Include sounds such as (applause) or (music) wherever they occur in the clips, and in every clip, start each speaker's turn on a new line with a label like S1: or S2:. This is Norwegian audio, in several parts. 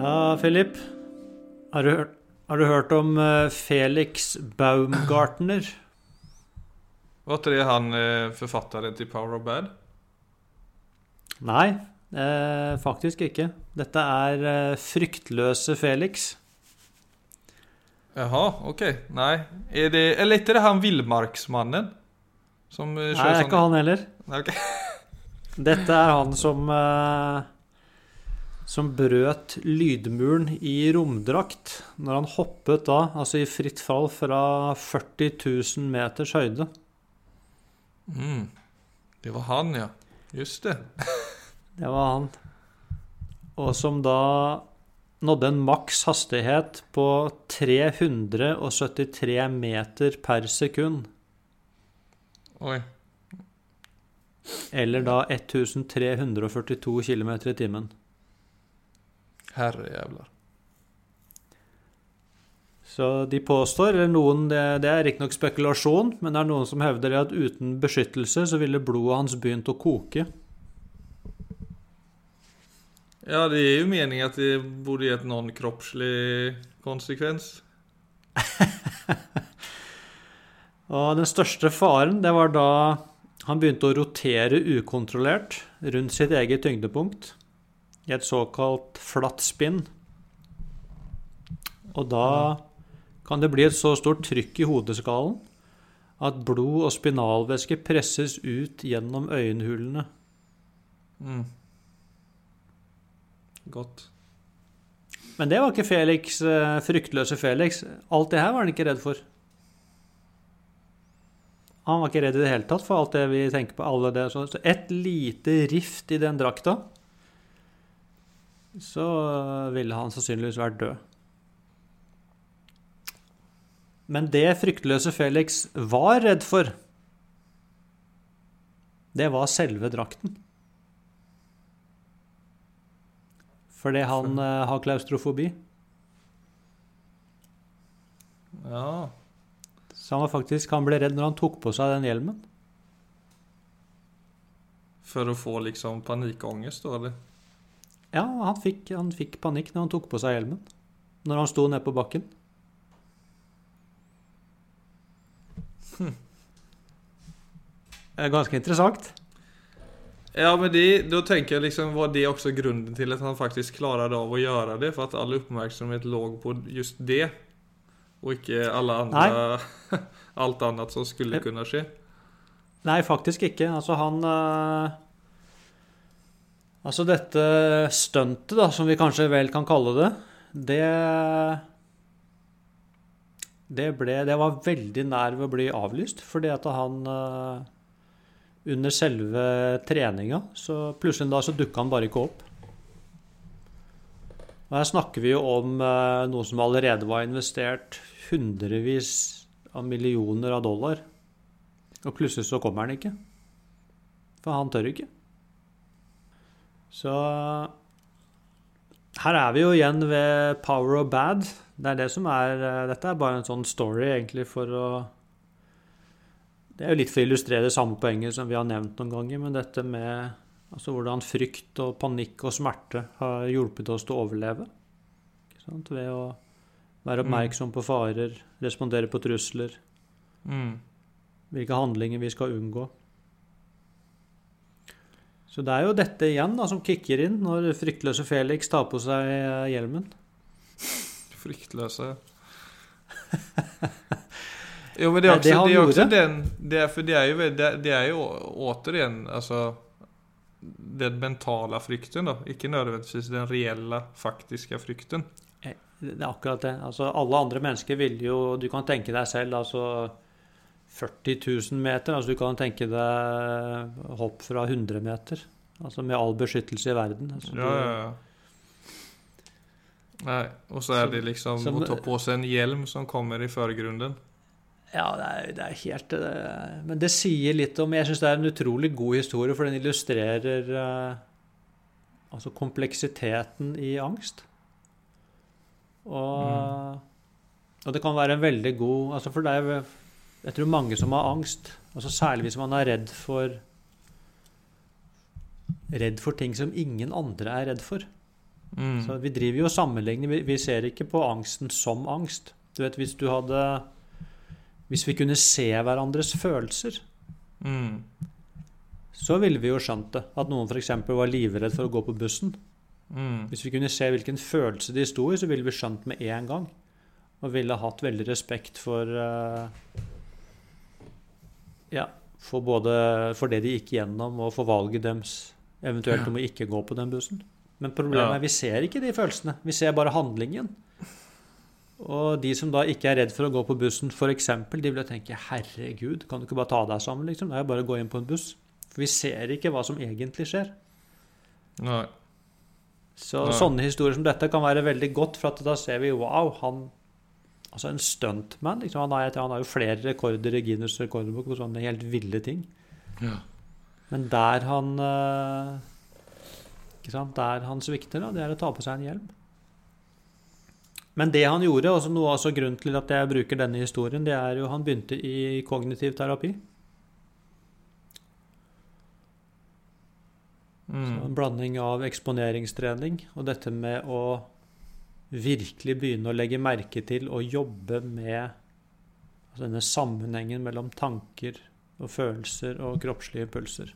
S1: Ja, Philip. Har du hørt, har du hørt om eh, Felix Baumgartner?
S2: Var ikke det han eh, forfatteren til Power of Bad?
S1: Nei, eh, faktisk ikke. Dette er eh, Fryktløse Felix.
S2: Jaha, ok. Nei. Er det, eller ikke det han villmarksmannen? Som
S1: Nei, det er ikke han heller.
S2: Okay. (laughs)
S1: Dette er han som eh, Som brøt lydmuren i romdrakt når han hoppet da, altså i fritt fall fra 40 000 meters høyde.
S2: Mm. Det var han, ja. Just det. (laughs)
S1: Det var han. Og som da nådde en maks hastighet på 373 meter per sekund.
S2: Oi.
S1: Eller da 1342 km i timen.
S2: Herrejævlar.
S1: Så de påstår, eller noen, det, det er riktignok spekulasjon, men det er noen som hevder at uten beskyttelse så ville blodet hans begynt å koke.
S2: Ja, det er jo meningen at det borde gitt noen kroppslig konsekvens. (laughs)
S1: Og den største faren, det var da han begynte å rotere ukontrollert rundt sitt eget tyngdepunkt i et såkalt flatt spinn. Og da kan det bli et så stort trykk i hodeskallen at blod og spinalvæske presses ut gjennom øyenhulene.
S2: Mm. Godt.
S1: Men det var ikke Felix, eh, fryktløse Felix. Alt det her var han ikke redd for. Han var ikke redd i det hele tatt for alt det vi tenker på. alle det. Så så et lite rift i den drakta, så ville han sannsynligvis vært død. Men det fryktløse Felix var redd for, det var selve drakten. Fordi han uh, har klaustrofobi.
S2: Ja.
S1: Så han var faktisk, han ble redd når han tok på seg den hjelmen.
S2: For å få liksom panikkangst, da, eller?
S1: Ja, han fikk, han fikk panikk når han tok på seg hjelmen. Når han sto nede på bakken. Det er ganske interessant.
S2: Ja, men det, da tenker jeg liksom, var det også grunnen til at han faktisk klarte av å gjøre det? For at all oppmerksomhet låg på just det? og ikke alle andre, (laughs) alt annet som skulle kunne skje?
S1: Nei, faktisk ikke. Altså, han eh, Altså, dette stuntet, da, som vi kanskje vel kan kalle det, det Det ble Det var veldig nær ved å bli avlyst, fordi at han eh, Under selve treninga, så plutselig dag så dukka han bare ikke opp. Og her snakker vi jo om eh, noe som allerede var investert hundrevis av millioner av dollar. Og plutselig så kommer han ikke. For han tør ikke. Så her er vi jo igjen ved power of bad. Det er det som er eh, Dette er bare en sånn story egentlig for å Det er jo litt for å illustrere det samme poenget som vi har nevnt noen ganger, men dette med altså hvordan frykt og panikk og smerte har hjulpet oss til å overleve. Ved å være oppmerksom på farer, respondere på trusler,
S2: Mm.
S1: hvilke handlinger vi skal unngå. Så det er jo dette igjen da, som kicker inn når fryktløse Felix tar på seg eh, hjelmen. (laughs)
S2: Fryktløse jo, men det
S1: er
S2: også, också,
S1: det
S2: det er
S1: også
S2: den, det är, det er ju, det, er jo återigen, altså den mentale frykten da. ikke nødvendigvis den reelle, faktiske frykten.
S1: Det er akkurat det. Altså, alle andre mennesker vil jo Du kan tenke deg selv altså 40 000 meter. Altså, du kan tenke deg hopp fra 100 meter. Altså med all beskyttelse i verden. Altså,
S2: Ja, ja, ja. Nei, og så
S1: er
S2: det liksom
S1: som-
S2: att ta på seg en hjelm som kommer i förgrunden.
S1: Ja, det er, det er helt eh, Men det sier litt om Jeg syns det er en utrolig god historie, for den illustrerer eh, altså kompleksiteten i angst. Og, og det kan være en veldig god altså For det er Jeg tror mange som har angst, altså særlig hvis man er redd for Redd for ting som ingen andre er redd for.
S2: Mm.
S1: Så vi driver jo og sammenligner. Vi, vi ser ikke på angsten som angst. Du vet, hvis du hadde Hvis vi kunne se hverandres følelser,
S2: Mm.
S1: så ville vi jo skjønt det. At noen f.eks. var livredd for å gå på bussen.
S2: Mm.
S1: Hvis vi kunne se hvilken følelse de sto i, så ville vi skjønt med en gang. Og ville hatt veldig respekt for eh, Ja, for både for det de gikk gjennom, og for valget deres eventuelt om å ikke gå på den bussen. Men problemet er vi ser ikke de følelsene. Vi ser bare handlingen. Og de som da ikke er redd for å gå på bussen, f.eks., de vil jo tenke 'herregud, kan du ikke bare ta deg sammen', liksom? Det er jo bare å gå inn på en buss. For vi ser ikke hva som egentlig skjer.
S2: Nei.
S1: Så
S2: Nei.
S1: sånne historier som dette kan være veldig godt, for at da ser vi wow, han Altså en stuntman. Liksom, han, har, han har jo flere rekorder i Guinness rekordbok på sånne helt ville ting.
S2: Ja.
S1: Men der han eh, Ikke sant, Der han svikter, da, det er å ta på seg en hjelm. Men det han gjorde, og noe av grunnen til at jeg bruker denne historien, det er jo han begynte i kognitiv terapi. Så
S2: Mm.
S1: en blanding av eksponeringstrening og dette med å virkelig begynne å legge merke til og jobbe med altså denne sammenhengen mellom tanker og følelser og kroppslige impulser.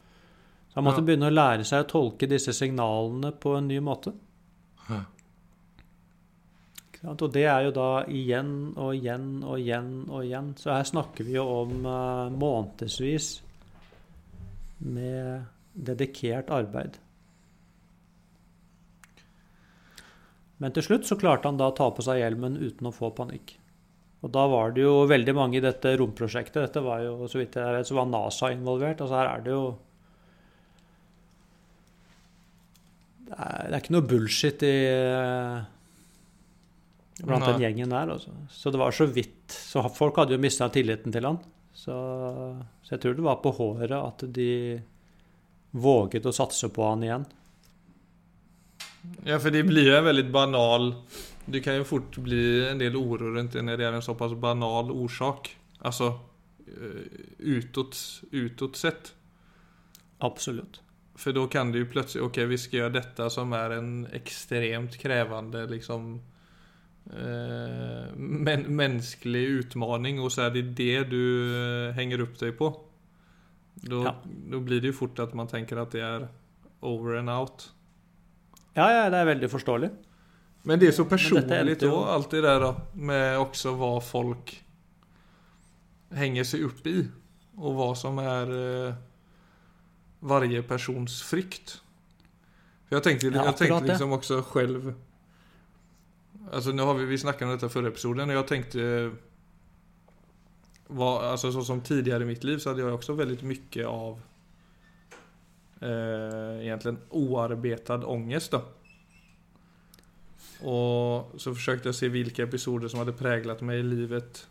S1: Så han måtte
S2: Ja.
S1: begynne å lære seg å tolke disse signalene på en ny måte.
S2: Ja.
S1: Og det er jo da igjen og igjen og igjen og igjen. Så her snakker vi jo om uh, månedsvis med dedikert arbeid. Men til slutt så klarte han da å ta på seg hjelmen uten å få panikk. Og da var det jo veldig mange i dette romprosjektet. Dette var jo, så vidt jeg vet, så var NASA involvert. Altså her er det jo Det er, det er ikke noe bullshit i eh, blant den gjengen der. Altså. Så det var så vidt Så folk hadde jo mista tilliten til han. Så, så jeg tror det var på håret at de våget å satse på han igjen.
S2: Ja, för det blir en väldigt banal... Det kan ju fort bli en del oro runt när det är en så pass banal orsak. Alltså eh, utåt, utåt sett.
S1: Absolutt.
S2: För då kan det ju plötsligt, okej vi ska göra detta som är en extremt krävande liksom eh, men, mänsklig utmaning och så är det det du eh, hänger upp dig på. Då,
S1: Ja.
S2: då blir det ju fort att man tänker att det är over and out.
S1: Ja, ja, det er veldig forståelig.
S2: Men det er så
S1: personlig
S2: òg, alt det der da, med også hva folk henger seg opp i. og hva som er eh, varje persons frykt. Jeg tenkte tänkte,
S1: Ja,
S2: jeg
S1: tenkte
S2: liksom også selv Altså, nå har vi, vi snakket om dette før episoden og jeg tenkte eh, altså, Sånn som tidligere i mitt liv så hadde jeg også veldig mye av eh, egentligen oarbetad ångest då. Och så försökte jag se vilka episoder som hade präglat mig i livet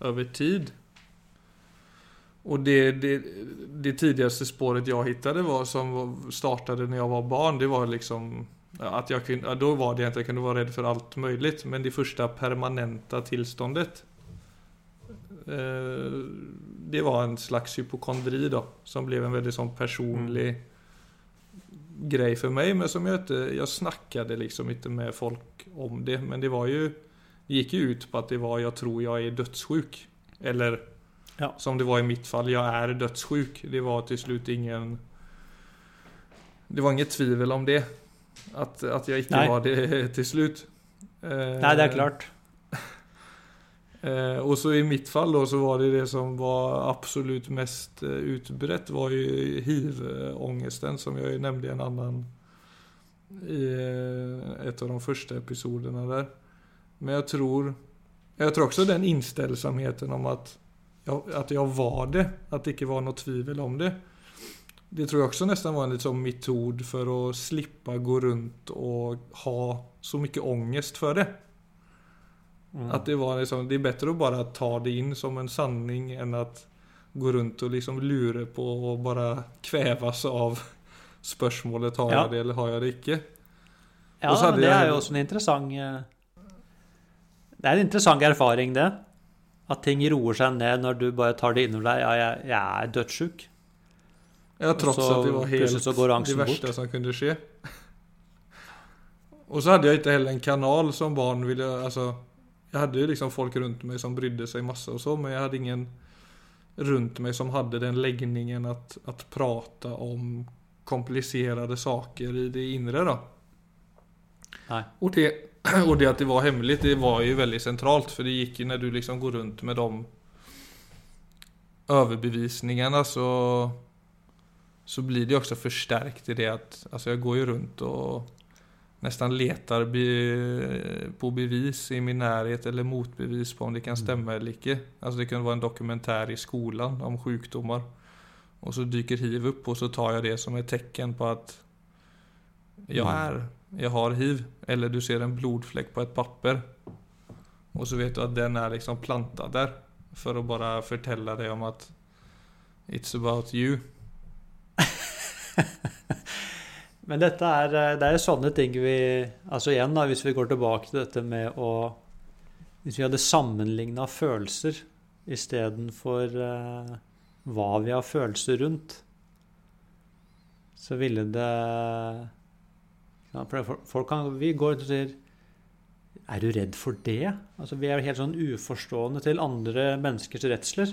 S2: över tid. Och det, det, det tidigaste spåret jag hittade som startet när jag var barn. Det var liksom att jag kunde, då var det att jag kunde vara rädd för allt möjligt. Men det första permanenta tillståndet eh, det var en slags hypokondri da, Som ble en veldig sånn personlig grej for meg, Men som jag inte, jag snackade liksom inte med folk om det. Men det var ju, det gick ju ut på at det var jeg tror jeg er dødssjuk. Eller
S1: Ja.
S2: som det var i mitt fall, jeg er dødssjuk. Det var til slutt ingen... Det var ingen tvivel om det. At, at jeg
S1: ikke
S2: var det til slutt.
S1: Nei, det er klart.
S2: Eh, och så i mitt fall då så var det det som var absolut mest eh, utbrett var ju hiv-ångesten som jag ju nämnde i en annan i et ett av de första episoderna där. Men jag tror jag tror også den inställsamheten om at jag, att jag var det, att det ikke var noe tvivel om det. Det tror jeg også nesten var en liksom metod å slippe å gå rundt og ha så mye ångest for det.
S1: Mm.
S2: Att det var liksom, det är bättre att bara ta det in som en sanning än att gå rundt og liksom lure på og bare kveves av (laughs) spørsmålet har
S1: Ja.
S2: jeg det eller har jeg det ikke?
S1: Ja,
S2: men
S1: det er jo også en interessant eh, Det er en interessant erfaring, det. At ting roer seg ned når du bare tar det innover deg. Ja, jeg, jeg er dødssjuk.
S2: Ja, tross
S1: så
S2: at det var helt
S1: så går
S2: det verste
S1: bort.
S2: som kunne skje. (laughs) Og så hadde jeg ikke heller en kanal som barn ville, alltså Jag hade ju liksom folk runt mig som brydde sig massa och så men jag hade ingen runt mig som hade den läggningen att, att prata om komplicerade saker i det inre då.
S1: Nej.
S2: Och det, (clears throat) och det att det var hemligt, det var ju väldigt centralt för det gick ju när du liksom går runt med de överbevisningarna så så blir det också förstärkt i det att alltså jag går ju runt och nästan letar be, på bevis i min närhet eller motbevis på om det kan mm. stämma eller icke. Alltså det kunde vara en dokumentär i skolan om sjukdomar. Och så dyker hiv upp och så tar jag det som ett tecken på att jag mm. är, jag har hiv. Eller du ser en blodfläck på ett papper. Och så vet du att den är liksom plantad där. För att bara förtälla dig om att It's about you. (laughs)
S1: Men dette er, eh, det er sånne ting vi Altså igjen, da, hvis vi går tilbake til dette med å Hvis vi hadde sammenligna følelser istedenfor uh, hva vi har følelser rundt, så ville det Folk kan, Vi går ut og sier Er du redd for det? Altså, vi er helt sånn uforstående til andre menneskers redsler.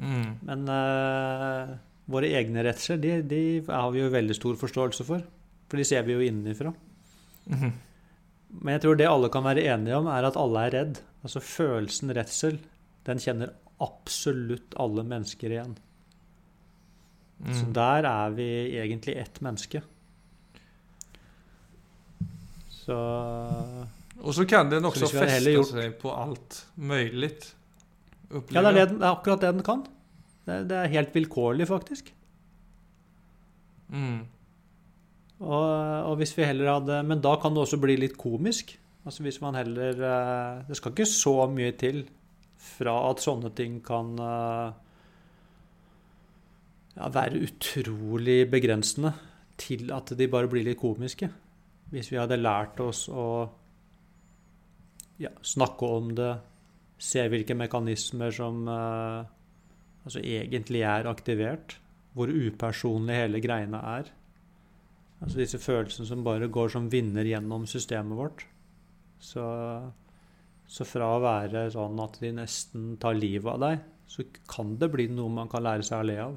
S1: Mm. Men uh, våre egne redsler, de, de, har vi jo veldig stor forståelse for. For de ser vi jo innenfra. Mm -hmm. Men jeg tror det alle kan være enige om, er at alle er redd. Altså følelsen redsel, den kjenner absolutt alle mennesker igjen. Mm. Så der er vi egentlig ett menneske. Så
S2: Og så kan den også feste seg på alt mulig.
S1: Ja, det er, det, det er akkurat det den kan. Det, det er helt vilkårlig, faktisk. Mm. Og, og, hvis vi heller hadde Men da kan det også bli litt komisk. Altså hvis man heller eh, Det skal ikke så mye til fra at sånne ting kan eh, ja, være utrolig begrensende, til at de bare blir litt komiske. Hvis vi hadde lært oss å ja, snakke om det, se hvilke mekanismer som uh, altså egentlig er aktivert. Hvor upersonlig hele greiene er. Altså disse følelsene som bare går som vinner gjennom systemet vårt. Så, så fra å være sånn at de nesten tar livet av deg, så kan det bli noe man kan lære seg å le av.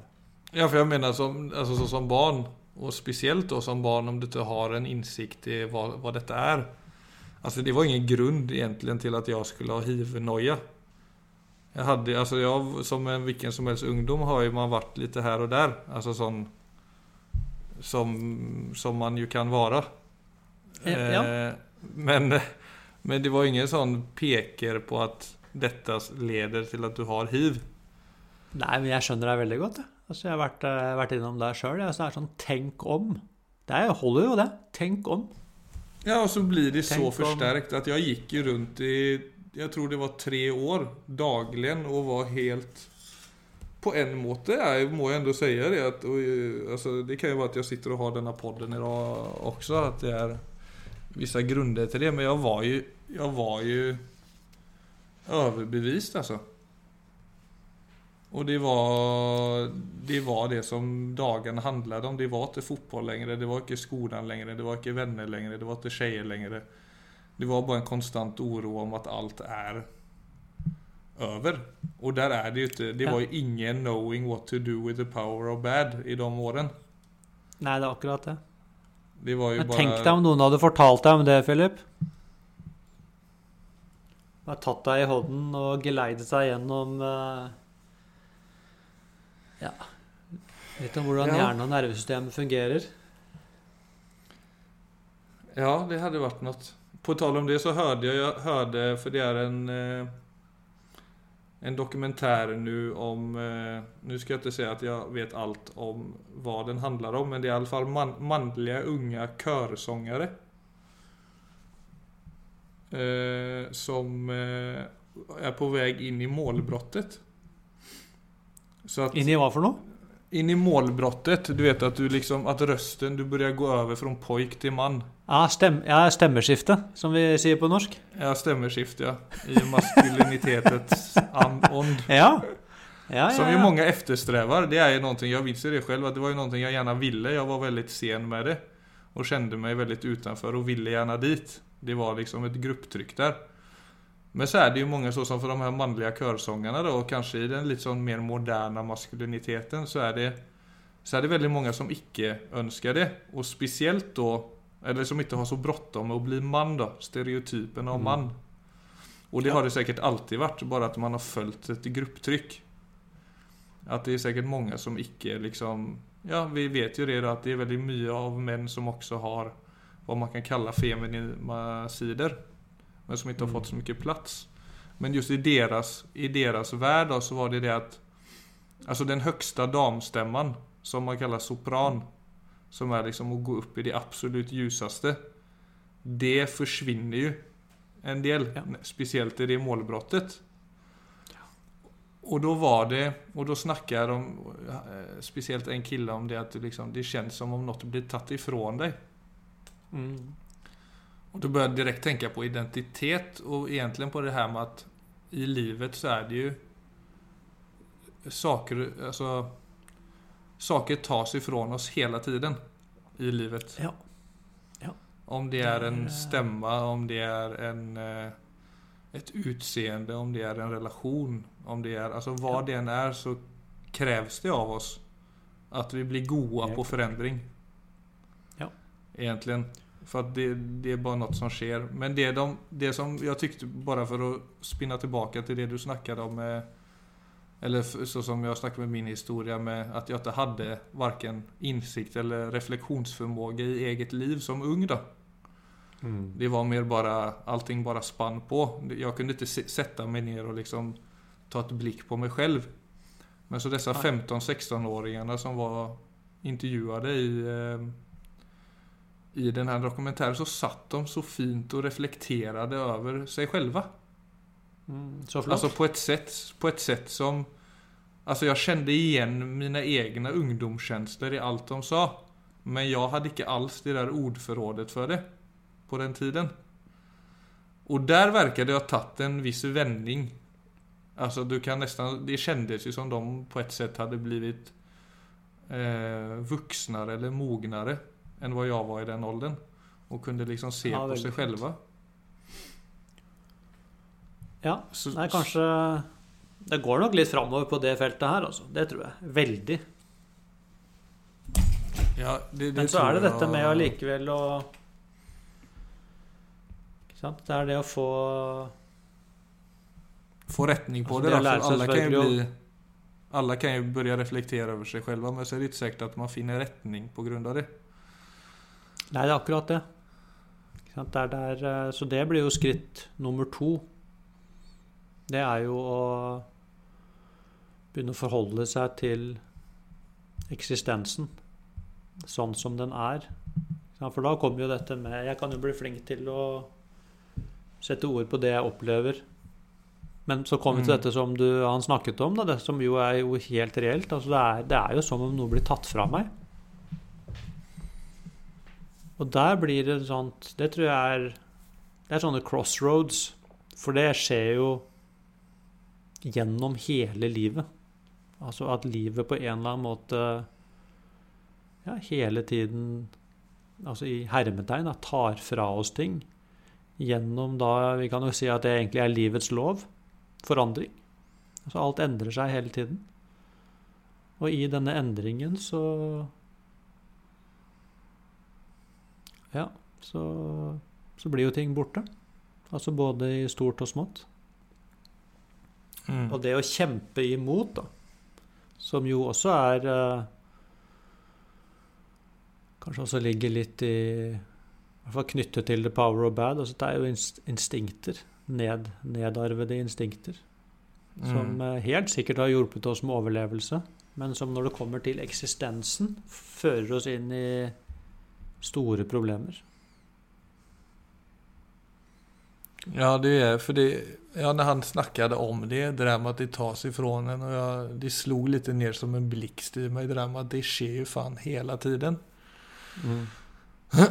S2: Ja, for jeg mener som, altså, så som barn, og spesielt da som barn om du ikke har en innsikt i hva, hva dette er. Altså, det var ingen grunn egentlig til at jeg skulle ha hiv-noia. Jag hade, alltså jag som en vilken som helst ungdom har ju man varit lite här och där. Alltså sån som, som man ju kan vara.
S1: Ja. Eh,
S2: men, men det var ingen sånn peker på at dette leder til at du har hiv.
S1: Nei, men jeg skjønner deg veldig godt. Altså, jeg har vært, eh, vært innom det sjøl. Altså, det er sånn tenk om. Det holder jo, det. Tenk om.
S2: Ja, og så blir det tenk så forsterkt at jeg gikk jo rundt i jeg tror det var tre år daglig og var helt På en måte jeg må jeg ändå si det At, og, altså, Det kan jo være at jeg sitter og har denne podden dag også At det er vissa grunder til det. Men jeg var jo jeg var jo overbevist, altså. Og det var, det var det som dagen handlet om. Det var ikke fotball lenger, det var ikke skolen lenger, det var ikke venner lenger, det var ikke tjejer lenger. Det var bare en konstant oro om at alt er over. Og der er det jo ikke Det var jo ingen 'knowing what to do with the power of bad' i de årene.
S1: Nei, det er akkurat det.
S2: det
S1: Men bare... Tenk deg om noen hadde fortalt deg om det, Philip. Bare tatt deg i hånden og geleidet deg gjennom uh, Ja Litt om hvordan ja. hjernen og nervesystemet fungerer.
S2: Ja, det hadde vært noe. På tal om det så hørte jeg, jag hörde, för det er en, eh, en dokumentär nu om, nå nu ska jag inte säga att jag vet alt om hva den handler om, men det er i alla fall man, manliga unga körsångare. Eh, som eh, er på vei inn i målbrottet.
S1: Så att, inn i hva for noe?
S2: inn i målbrottet. Du vet at du liksom, at røsten du börjar gå over fra pojk til mann.
S1: Ja, stem, ja, stemmeskifte, som vi sier på norsk.
S2: Ja, stemmeskifte, ja. I maskulinitetets ånd.
S1: Ja. Ja,
S2: som jo mange eftersträvar. Det er jo noe, jeg visste det selv, at det var jo noe jeg gjerne ville. Jeg var veldig sen med det. och kände mig väldigt utanför och ville gärna dit. Det var liksom ett grupptryck där. Men så är det ju många så som för de här manliga körsångarna då, och kanske i den lite sån mer moderna maskuliniteten så är det så är det väldigt många som icke önskar det. Och speciellt då, eller som inte har så bråttom att bli man då, stereotypen av
S1: Mm.
S2: man. Och det har det säkert alltid varit, bara att man har följt ett grupptryck. Att det är säkert många som icke liksom, ja vi vet ju det då att det är väldigt mye av män som också har vad man kan kalla feminina sidor. Men som inte har
S1: Mm.
S2: fått så mycket plats. Men just i deras, i deras värld då, så var det det att Alltså den högsta damstämman som man kallar sopran. Som er liksom å gå opp i det absolut ljuseste, Det forsvinner jo en del.
S1: Ja.
S2: Speciellt i det målbrottet. Og da var det, Og da snakker de, eh, speciellt en kille om det at det, liksom, det kjennes som om noe blir tatt ifrån deg.
S1: Mm.
S2: Og da började jeg direkte tenke på identitet og egentlig på det her med at i livet så er det jo saker, alltså saker tas ifrån oss hela tiden i livet.
S1: Ja.
S2: Om det är en stämma, om det är en eh, ett utseende, om det är en relation, om det är, alltså vad
S1: Ja.
S2: det än är så krävs det av oss att vi blir goa
S1: Ja.
S2: på förändring.
S1: Ja.
S2: Egentligen. För att det, det är bara något som sker. Men det, de, det som jag tyckte, bara för att spinna tillbaka till det du snackade om med eller så som jag snackade med min historia med att jag inte hade varken insikt eller reflektionsförmåga i eget liv som ung då.
S1: Mm.
S2: Det var mer bara, allting bara spann på. Jag kunde inte se- sätta mig ner och liksom ta ett blick på mig själv. Men så dessa 15-16-åringarna som var intervjuade i, eh, i den här dokumentären så satt de så fint och reflekterade över sig själva.
S1: Mm. Så flott.
S2: Alltså på ett sätt, på ett sätt som Alltså jag kände igen mina egna ungdomskänslor i allt de sa. Men jag hade inte alls det där ordförrådet för det. På den tiden. Och där verkade jag ha tagit en viss vändning. Alltså du kan nästan, det kändes ju som de på ett sätt hade blivit eh, vuxnare eller mognare än vad jag var i den åldern. Och kunde liksom se
S1: Ja,
S2: på
S1: seg
S2: sig
S1: fint.
S2: själva.
S1: Ja.
S2: Så,
S1: Nei, kanskje Det går nok litt framover på det feltet her, altså. Det tror jeg. Veldig.
S2: ja, det, det
S1: Men så er det dette med allikevel å Ikke sant? Det er det å få
S2: få retning på
S1: altså,
S2: det.
S1: det sig
S2: alla, kan
S1: jo
S2: bli, alle kan jo begynne å reflektere over seg selv, men så er det ikke sikkert at man finner retning på grund av det.
S1: Nei, det er akkurat det. Ikke sant? Det er der, eh, så det blir jo skritt nummer to. Det er jo å begynne å forholde seg til eksistensen sånn som den er. For da kommer jo dette med Jeg kan jo bli flink til å sette ord på det jeg opplever. Men så kommer vi til
S2: Mm.
S1: dette som du, han snakket om, da, det som jo er jo helt reelt. Altså det, er, det er jo som om noe blir tatt fra meg. Og der blir det sånt Det tror jeg er Det er sånne crossroads. For det skjer jo gjennom hele livet. Altså at livet på en eller annen måte ja, hele tiden Altså i hermetegn da, tar fra oss ting. Gjennom da Vi kan jo si at det egentlig er livets lov. Forandring. Altså alt endrer seg hele tiden. Og i denne endringen så Ja, så, så blir jo ting borte. Altså både i stort og smått.
S2: Mm.
S1: Og det å kjempe imot, da, som jo også er eh, Kanskje også ligger litt i I hvert fall knyttet til the power of bad. Altså det er jo instinkter. Ned, nedarvede instinkter. Som
S2: Mm.
S1: eh, helt sikkert har hjulpet oss med overlevelse. Men som når det kommer til eksistensen, fører oss inn i store problemer.
S2: Ja, det er för det, ja, när han snackade om det, det där med att det tas ifrån en och jag, det slog lite ner som en blixt i mig det där med att det sker ju fan hela tiden. (clears throat)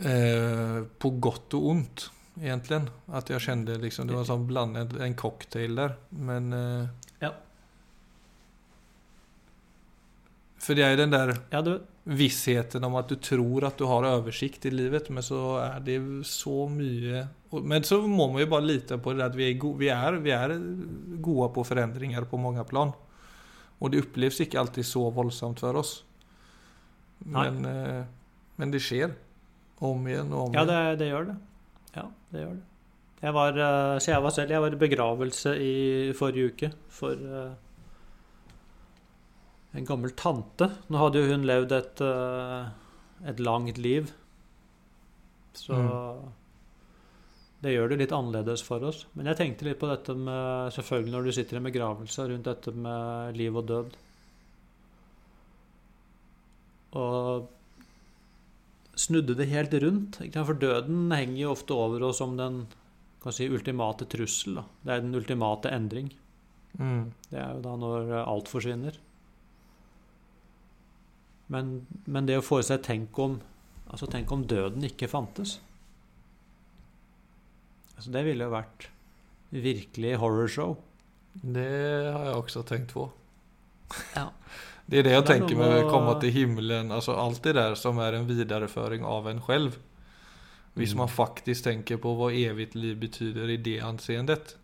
S2: eh, på gott och ont egentligen. Att jag kände liksom, det var som blandat en cocktail där. Men... Eh,
S1: Ja.
S2: For det er jo den der
S1: Ja, du,
S2: vissheten om at du tror at du har oversikt i livet, men så er det så mye Men så må man jo bare lite på det at vi er, gode, vi er, vi er gode på forandringer på mange plan. Og det oppleves ikke alltid så voldsomt for oss. Men, eh, men det skjer. Om igjen og om
S1: ja
S2: igjen.
S1: det, det gjør det. Ja, det gjør det. Jeg var, eh, så jeg var selv Jeg var i begravelse i forrige uke for eh, en gammel tante. Nå hadde jo hun levd et, eh, et langt liv. Så det gjør det litt annerledes for oss. Men jeg tenkte litt på dette med Selvfølgelig når du sitter i en begravelse, rundt dette med liv og død. Og snudde det helt rundt. For døden henger jo ofte over oss som den si, ultimate trussel. Da. Det er den ultimate endring.
S2: Mm.
S1: Det er jo da når alt forsvinner. Men, men det å få seg tenk om Altså tenk om døden ikke fantes. Altså Det ville jo vært virkelig horrorshow.
S2: Det har jeg også tenkt på.
S1: Ja. (laughs)
S2: Det er det jeg
S1: er
S2: tenker med å komme til himmelen. Altså alt det der som er en videreføring av en selv. Hvis
S1: Mm.
S2: man faktisk tenker på hva evigt liv betyder i det anseendet.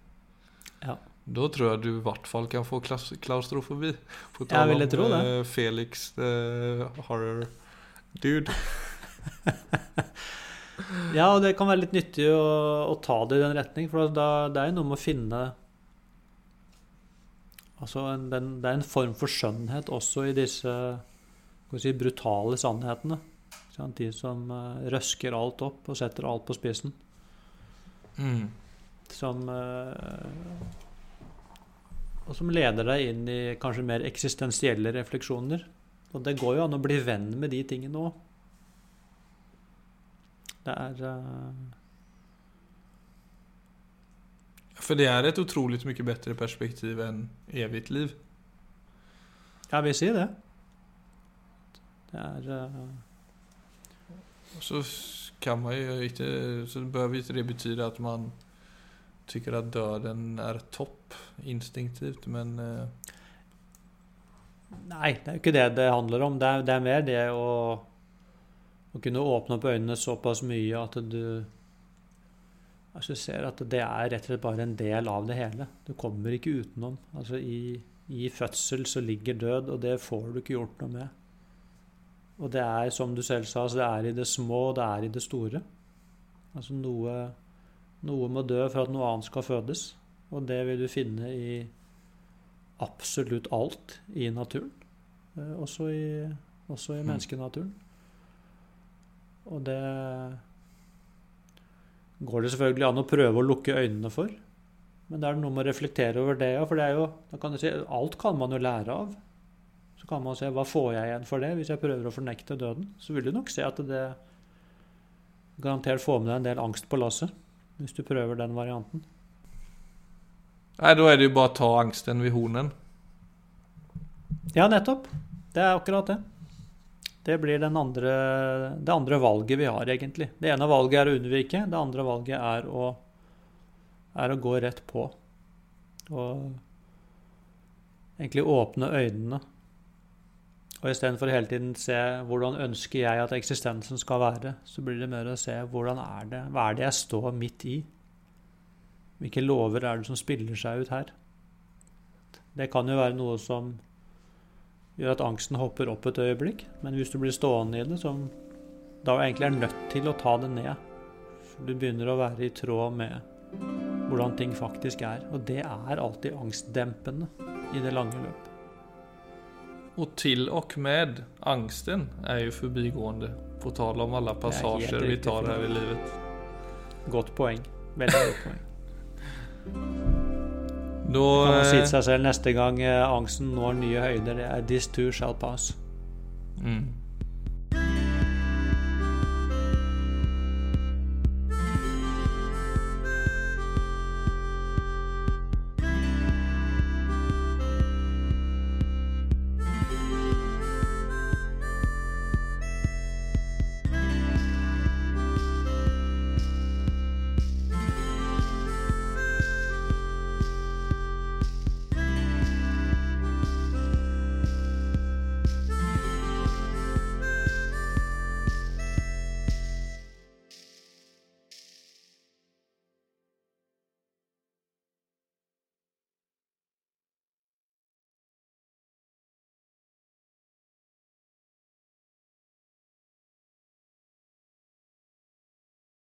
S1: Ja.
S2: Da tror jeg du i hvert fall kan få klaus klaustrofobi. På
S1: Jeg ville tro det.
S2: Uh, Felix uh, horror dude. (laughs)
S1: Ja, og det kan være litt nyttig å, å ta det i den retning, for da, det er jo noe med å finne Altså, en, den, det er en form for skjønnhet også i disse si, brutale sannhetene. Sant? De som uh, røsker alt opp og setter alt på spissen.
S2: Mm.
S1: Som eh, Og som leder deg inn i kanskje mer eksistensielle refleksjoner. Og det går jo an å bli venn med de tingene òg. Det er uh...
S2: For det er et utrolig mye bedre perspektiv enn evig liv.
S1: Jeg vil si det. Det er uh...
S2: Så kan man jo ikke Så behøver ikke det bety at man tycker at døden er topp instinktivt, men uh...
S1: Nei, det er jo ikke det det handler om. Det er, det er mer det å, å kunne åpne opp øynene såpass mye at du altså ser at det er rett og slett bare en del av det hele. Du kommer ikke utenom. Altså i, i fødsel så ligger død, og det får du ikke gjort noe med. Og det er, som du selv sa, det er i det små, og det er i det store. Altså noe, noe må dø for at noe annet skal fødes. Og det vil du finne i absolutt alt i naturen. Eh, Også i, også i
S2: Mm.
S1: menneskenaturen. Og det går det selvfølgelig an å prøve å lukke øynene for. Men det er noe med å reflektere over det, òg, For det er jo, da kan du si, alt kan man jo lære av. Så kan man se hva får jeg igjen for det hvis jeg prøver å fornekte døden. Så vil du nok se at det garantert får med deg en del angst på lasset. Hvis du prøver den varianten.
S2: Nei, da er det jo bare å ta angsten ved hornen.
S1: Ja, nettopp. Det er akkurat det. Det blir andre, det andre valget vi har, egentlig. Det ene valget er å unnvike, det andre valget er å, er å gå rett på. Og egentlig åpne øynene. Og istedenfor hele tiden se hvordan ønsker jeg at eksistensen skal være, så blir det mer å se hvordan er det, hva er det jeg står midt i? Hvilke lover er det som spiller seg ut her? Det kan jo være noe som gjør at angsten hopper opp et øyeblikk. Men hvis du blir stående i det, som da egentlig er nødt til å ta det ned For du begynner å være i tråd med hvordan ting faktisk er. Og det er alltid angstdempende i det lange løp.
S2: Og til og med angsten er jo forbigående. På tale om alle passasjer vi tar her i livet.
S1: Godt poeng. Veldig godt poeng.
S2: Da
S1: Kan man si
S2: eh,
S1: til seg selv neste gang eh, angsten når nye høyder, det er 'this too shall pass'.
S2: mm.